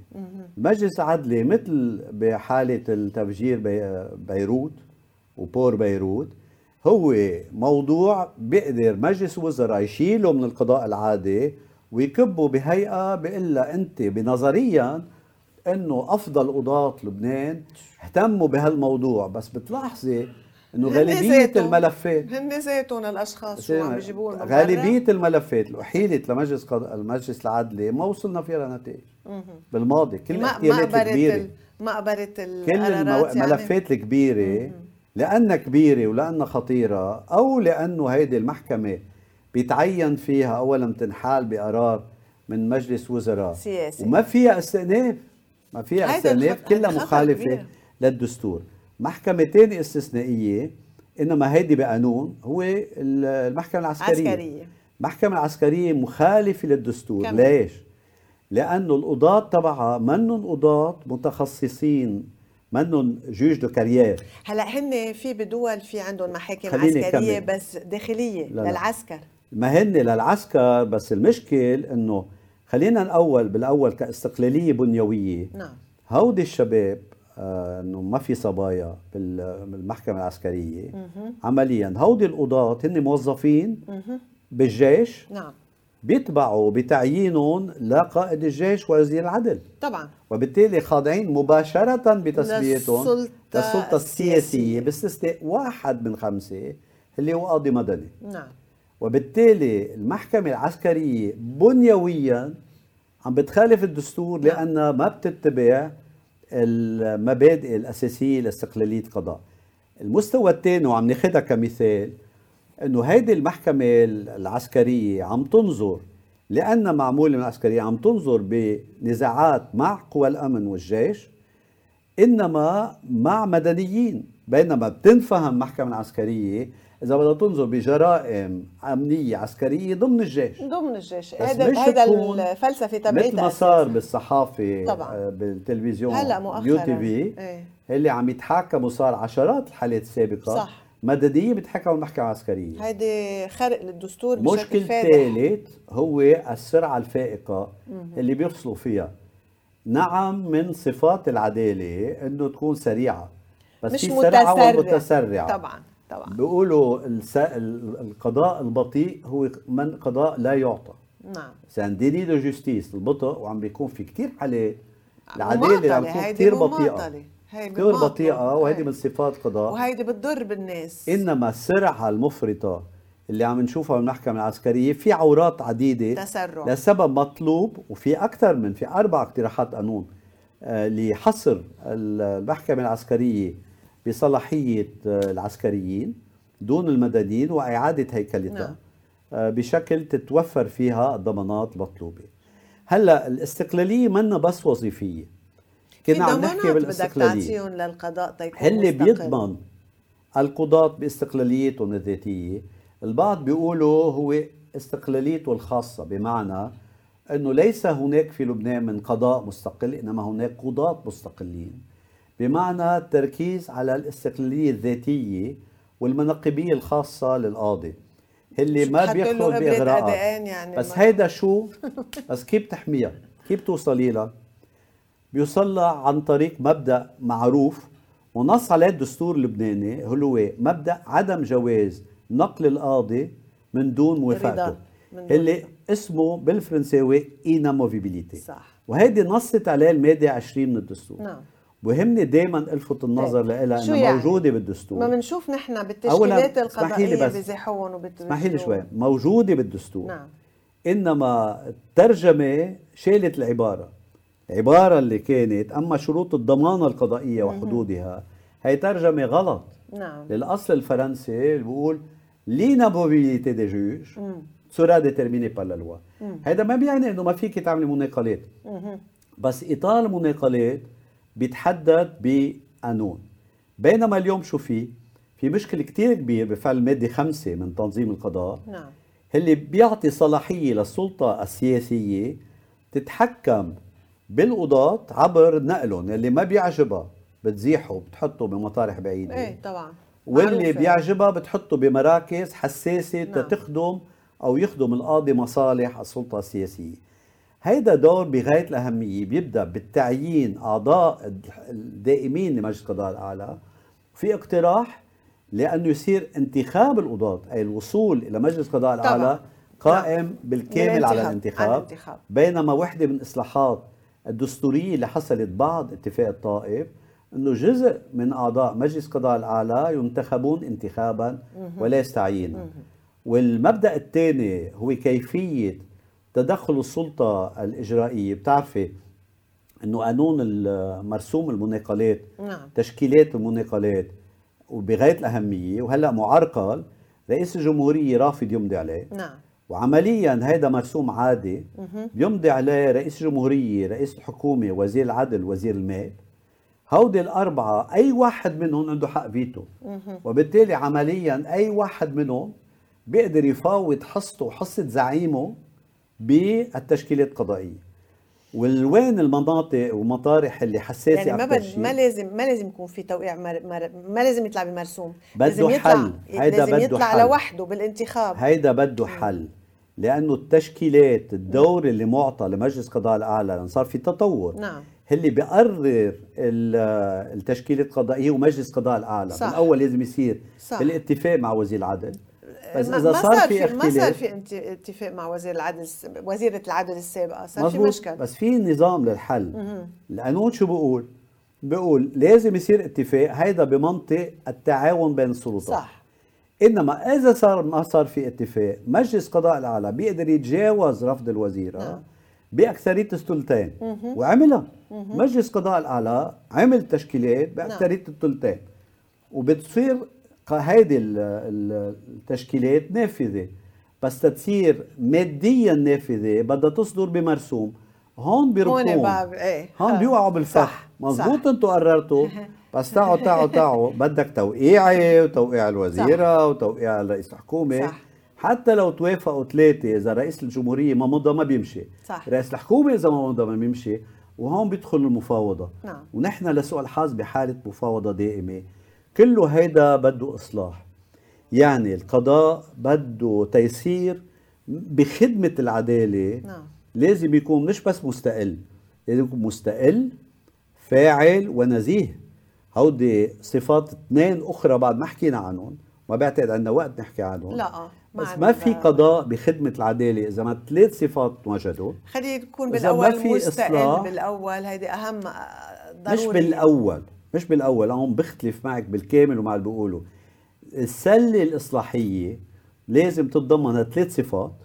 المجلس العدلي مثل بحالة التفجير بي... بيروت وبور بيروت هو موضوع بيقدر مجلس وزراء يشيله من القضاء العادي ويكبه بهيئة لها أنت بنظريا إنه أفضل قضاة لبنان اهتموا بهالموضوع. بس بتلاحظي إنه غالبية الملفات
هن ذاتهم الأشخاص شو عم بيجيبوا
غالبية الملفات اللي أحيلت لمجلس قض... المجلس العدلي ما وصلنا فيها لنتائج بالماضي كل الاحتيالات الكبيره
ما قبرت
كل الملفات يعني. الكبيرة. لأنها كبيرة ولأنها خطيرة أو لأنه هيدي المحكمة بيتعين فيها أولا تنحال بقرار من مجلس وزراء
سياسي
وما فيها استئناف ما فيها استئناف كلها مخالفة كبير. للدستور محكمة ثانية استثنائية إنما هيدي بقانون هو المحكمة العسكرية
عسكرية.
المحكمة العسكرية مخالفة للدستور كم. ليش؟ لأنه القضاة تبعها منهم قضاة متخصصين منهم juges de carrière
هلا هن في بدول في عندهم محاكم عسكرية كمل. بس داخلية لا للعسكر.
ما هن للعسكر بس المشكل انه خلينا الأول بالأول كاستقلالية بنيوية.
نعم.
هودي الشباب آه انه ما في صبايا بالمحكمة العسكرية. مه. عمليا هودي القضاة هن موظفين مه. بالجيش.
نعم.
بيتبعوا بتعيينهم لقائد الجيش ووزير العدل.
طبعا.
وبالتالي خاضعين مباشرة بتسميتهم للسلطة السياسية باستثناء واحد من خمسة اللي هو قاضي مدني.
نعم.
وبالتالي المحكمة العسكرية بنيويا عم بتخالف الدستور نعم. لأنها ما بتتبع المبادئ الأساسية لاستقلالية القضاء المستوى الثاني وعم ناخذها كمثال إنه هيدي المحكمة العسكرية عم تنظر لأنها معمولة من العسكرية عم تنظر بنزاعات مع قوى الأمن والجيش إنما مع مدنيين. بينما بتنفهم محكمة العسكرية إذا بدها تنظر بجرائم أمنية عسكرية ضمن الجيش.
ضمن الجيش. هذا هذا الفلسفة تبعتها
مثل ما صار بالصحافة طبعا. آه، بالتلفزيون
هلا مؤخرا.
يو تي في إيه. اللي عم يتحاكموا صار عشرات الحالات السابقة.
صح.
مدنيه بتحكم المحكمه العسكريه
هيدي خرق للدستور
مشكل ثالث هو السرعة الفائقة اللي بيفصلوا فيها. نعم من صفات العدالة إنه تكون سريعة
بس مش في سرعة
ومتسرعة.
طبعا طبعا.
بيقولوا الس... القضاء البطيء هو من قضاء لا يعطى.
نعم.
C'est un déni de justice البطء وعم بيكون في كثير حالات. العدالة عم تكون كثير بطيئة. كثير بطيئة وهيدي من صفات قضاء.
وهيدي بتضر بالناس.
إنما السرعة المفرطة اللي عم نشوفها بالمحكمة العسكرية في عورات عديدة
تسرع.
لسبب مطلوب وفي أكثر من في أربع اقتراحات قانون آه، لحصر المحكمة العسكرية بصلاحية آه، العسكريين دون المدنيين وإعادة هيكلتها نعم. آه، بشكل تتوفر فيها الضمانات المطلوبة. هلأ الاستقلالية منا بس وظيفية.
كنا عم نحكي بالاستقلالية. بدك للقضاء
تيكون اللي بيضمن القضاة باستقلاليتهم الذاتية. البعض بيقولوا هو استقلاليته الخاصة بمعنى أنه ليس هناك في لبنان من قضاء مستقل إنما هناك قضاة مستقلين. بمعنى التركيز على الاستقلالية الذاتية والمنقبية الخاصة للقاضي. اللي ما بيدخل بإغراءات. يعني بس هيدا شو؟ بس كيف تحميها؟ كيف توصلي لها؟ بيوصل لها عن طريق مبدأ معروف ونص عليه الدستور اللبناني هو مبدأ عدم جواز نقل القاضي من دون موافقته اللي اسمه بالفرنساوي inamovibility صح. وهيدي نصت عليه المادة 20 من الدستور. نعم. وهمني دائما ألفت النظر لها إنها يعني؟ موجودة بالدستور.
ما بنشوف نحن بالتشكيلات القضائية بزحون
وبالدستور اسمحي لي شوي. موجودة بالدستور. نعم. إنما الترجمة شالت العبارة. العباره اللي كانت أما شروط الضمانة القضائية وحدودها هي ترجمة غلط. نعم. للأصل الفرنسي اللي بيقول l'inamovibilité des juges sera déterminée par la loi هذا ما بيعني إنه ما فيك تعملي مناقلات. بس إطار المناقلات بيتحدد بقانون. بينما اليوم شو في؟ في مشكل كتير كبير بفعل المادة خمسة من تنظيم القضاء نعم. اللي بيعطي صلاحية للسلطة السياسية تتحكم بالقضاة عبر نقلهم اللي ما بيعجبها بتزيحه بتحطه بمطارح بعيدة
إيه طبعا
واللي بيعجبها بتحطه بمراكز حساسة نعم. تخدم أو يخدم القاضي مصالح السلطة السياسية هيدا دور بغاية الأهمية بيبدأ بالتعيين أعضاء الدائمين لمجلس القضاء الأعلى في اقتراح لأنه يصير انتخاب القضاة أي الوصول إلى مجلس القضاء الأعلى قائم نعم. بالكامل على الانتخاب. على الانتخاب بينما وحدة من الاصلاحات الدستورية اللي حصلت بعد اتفاق الطائف إنه جزء من أعضاء مجلس القضاء الأعلى ينتخبون انتخابا وليس تعيينا والمبدأ الثاني هو كيفية تدخل السلطة الإجرائية. بتعرفي إنه قانون مرسوم المناقلات نعم. تشكيلات المناقلات وبغاية الأهمية وهلأ معرقل رئيس الجمهورية رافض يمضي عليه. نعم. وعمليا هيدا مرسوم عادي بيمضي عليه رئيس الجمهوريه رئيس الحكومة وزير العدل وزير المال. هودي الأربعة أي واحد منهم عنده حق فيتو. وبالتالي عمليا أي واحد منهم بيقدر يفاوض حصته وحصة زعيمه بالتشكيلات القضائية. والوين المناطق ومطارح اللي حساسة
يعني ما بد ما لازم ما لازم يكون في توقيع مر مر ما لازم يطلع بمرسوم.
بده حل.
هيدا لازم بده يطلع حل. لوحده بالانتخاب.
هيدا بده حل. لأنه التشكيلات الدور اللي معطى لمجلس القضاء الأعلى لأن صار في تطور.
نعم.
اللي بيقرر التشكيلة القضائية ومجلس القضاء الأعلى. صح. بالاول لازم يصير صح. بالاتفاق مع وزير العدل.
بس إذا صار, صار في اختلاف ما صار في اتفاق مع وزير العدل وزيرة العدل السابقة. صار في مشكل
بس في نظام للحل. القانون شو بقول؟ بقول لازم يصير اتفاق هيدا بمنطق التعاون بين السلطات. صح. إنما إذا صار ما صار في اتفاق مجلس قضاء الاعلى بيقدر يتجاوز رفض الوزيرة نعم. بأكثرية الثلثين وعملها. مجلس قضاء الاعلى عمل تشكيلات بأكثرية نعم. الثلثين. وبتصير هيدي التشكيلات نافذة. بس تتصير ماديا نافذة بدها تصدر بمرسوم. هون بيركون هون إيه. هون بيوقعوا بالفخ. مزبوط أنتوا قررتوا؟ بس تعوا تعوا تعوا بدك توقيعي وتوقيع الوزيرة صح. وتوقيع رئيس الحكومة صح. حتى لو توافقوا ثلاثة إذا رئيس الجمهورية ما مضى ما بيمشي صح. رئيس الحكومة إذا ما مضى ما بيمشي وهون بيدخل المفاوضة نعم. ونحن لسوء الحظ بحالة مفاوضة دائمة كله هيدا بده إصلاح يعني القضاء بده تيسير بخدمة العدالة نعم. لازم يكون مش بس مستقل لازم يكون مستقل فاعل ونزيه هودي صفات اثنين أخرى بعد ما حكينا عنهم ما بعتقد عندنا وقت نحكي عنهم.
لا ما
بس ما في قضاء بخدمة العدالة. إذا ما ثلاث صفات وجدوا
خليه يكون بالأول مستقل بالأول. هيدي أهم ضروري
مش بالأول مش بالأول. هون بختلف معك بالكامل ومع اللي بقوله السلة الإصلاحية لازم تتضمن ثلاث صفات.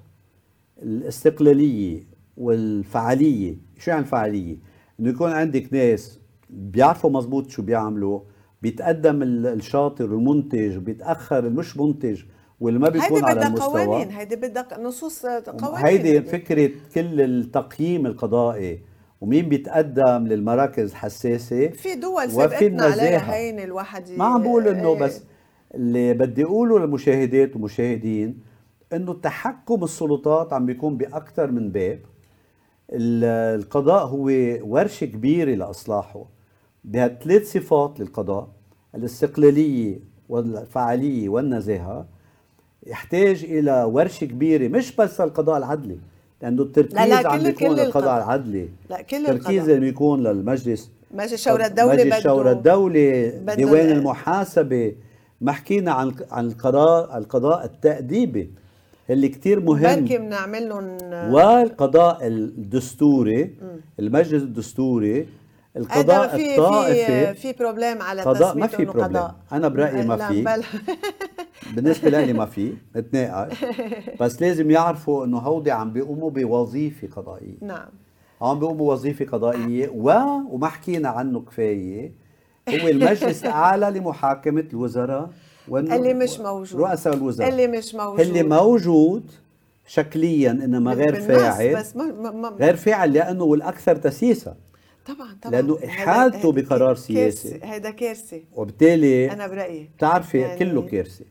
الاستقلالية والفعالية. شو يعني الفعالية؟ إنه يكون عندك ناس بيعرفوا مزبوط شو بيعملوا بيتقدم الشاطر والمنتج وبيتاخر المش منتج واللي ما بيكون على المستوى.
هيدي بدها قوانين هيدي بدها نصوص قوانين.
هيدي فكرة كل التقييم القضائي. ومين بيتقدم للمراكز الحساسة؟
في دول سبقتنا عليها هين الواحد
ما عم بقول إنه إيه. بس اللي بدي أقوله للمشاهدات والمشاهدين إنه تحكم السلطات عم بيكون باكثر من باب. القضاء هو ورشة كبيرة لإصلاحه. بهالثلاث صفات للقضاء الاستقلالية والفعالية والنزاهة يحتاج إلى ورشة كبيرة مش بس القضاء العدلي لأنه التركيز لا لا عم بيكون للقضاء العدلي. لا كل التركيز اللي بيكون للمجلس.
مجلس شورى الدولة
مجلس شورى الدولة ديوان المحاسبة. ما حكينا عن عن القضاء القضاء التأديبي اللي كتير مهم.
بركي بنعمل لهم
والقضاء الدستوري المجلس الدستوري القضاء
في
الطائفي
في في بروبليم على قضاء
ما في بروبليم. قضاء. أنا برأيي ما في. بالنسبة لي ما في نتناقش بس لازم يعرفوا إنه هودي عم بيقوموا بوظيفة قضائية.
نعم.
عم بيقوموا بوظيفة قضائية و... وما حكينا عنه كفاية. هو المجلس الاعلى لمحاكمة الوزراء.
اللي مش موجود.
رؤساء الوزراء.
اللي مش موجود.
اللي موجود شكليا إنما غير فاعل. بس ما ما غير فاعل لأنه والاكثر تسييسا
طبعا طبعا.
لأنه إحالته بقرار سياسي.
هيدا كارثه
وبالتالي
أنا برأيي.
بتعرفي يعني كله كارثه.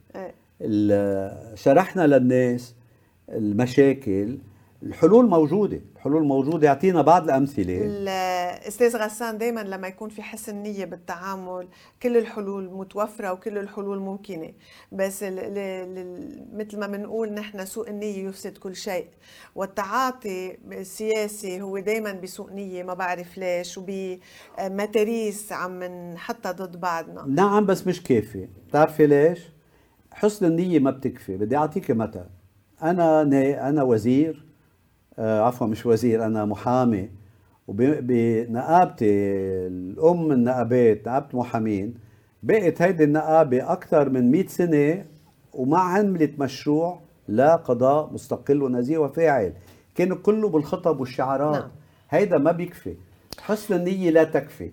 شرحنا للناس المشاكل الحلول موجودة. الحلول موجودة. يعطينا بعض الأمثلة.
الاستاذ غسان دائما لما يكون في حسن نيه بالتعامل كل الحلول متوفرة وكل الحلول ممكنة. بس ال ال مثل ما بنقول نحن سوء النية يفسد كل شيء. والتعاطي السياسي هو دائما بسوء نية. ما بعرف ليش وبمتاريس عم نحطها ضد بعضنا.
نعم بس مش كافي. بتعرفي ليش؟ حسن النية ما بتكفي. بدي اعطيك مثل. أنا أنا وزير عفوا مش وزير أنا محامي. وبنقابتي الأم النقابات نقابة محامين بقت هيدي النقابة أكثر من 100 سنة وما عملت مشروع لا قضاء مستقل ونزيه وفاعل. كانوا كله بالخطب والشعارات. نعم. هيدا ما بيكفي. حسن النية لا تكفي.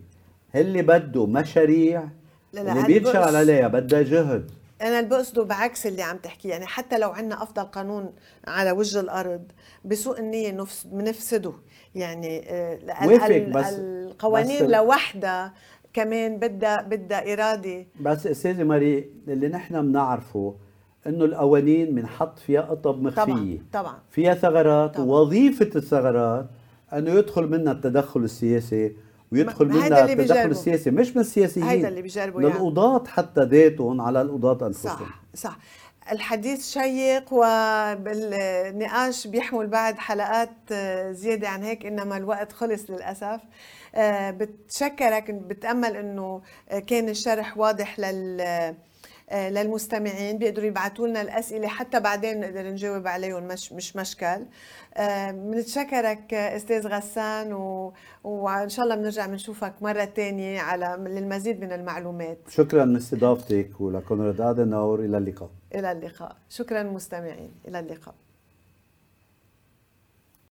اللي بده مشاريع لا لا اللي بينشغل عليها بدها جهد.
أنا اللي بقصده بعكس اللي عم تحكي يعني حتى لو عندنا أفضل قانون على وجه الأرض بسوء النية بنفسده يعني
آه، بس
القوانين بس لوحدها كمان بدها بدها إرادة.
بس أستاذة ماري اللي نحن بنعرفه إنه القوانين بنحط فيها قطب مخفية.
طبعا طبعا.
فيها ثغرات طبعا. ووظيفة الثغرات إنه يدخل منها التدخل السياسي. ويدخل منها التدخل السياسي. مش من السياسيين
هيدا اللي بيجربوا يعني.
للقضاة حتى ذاتهم على القضاة أنفسهم.
صح. صح الحديث شيق والنقاش بيحمل بعد حلقات زيادة عن هيك إنما الوقت خلص للأسف. آه، بتشكرك بتأمل إنه كان الشرح واضح لل آه، للمستمعين بيقدروا يبعثوا لنا الأسئلة حتى بعدين نقدر نجاوب عليهم مش مش مشكل. آه، بنتشكرك أستاذ غسان و... وإن شاء الله بنرجع بنشوفك مرة ثانية على للمزيد من المعلومات.
شكرا لاستضافتك ولكونراد آدناور. إلى اللقاء.
إلى اللقاء. شكرا مستمعين. إلى اللقاء.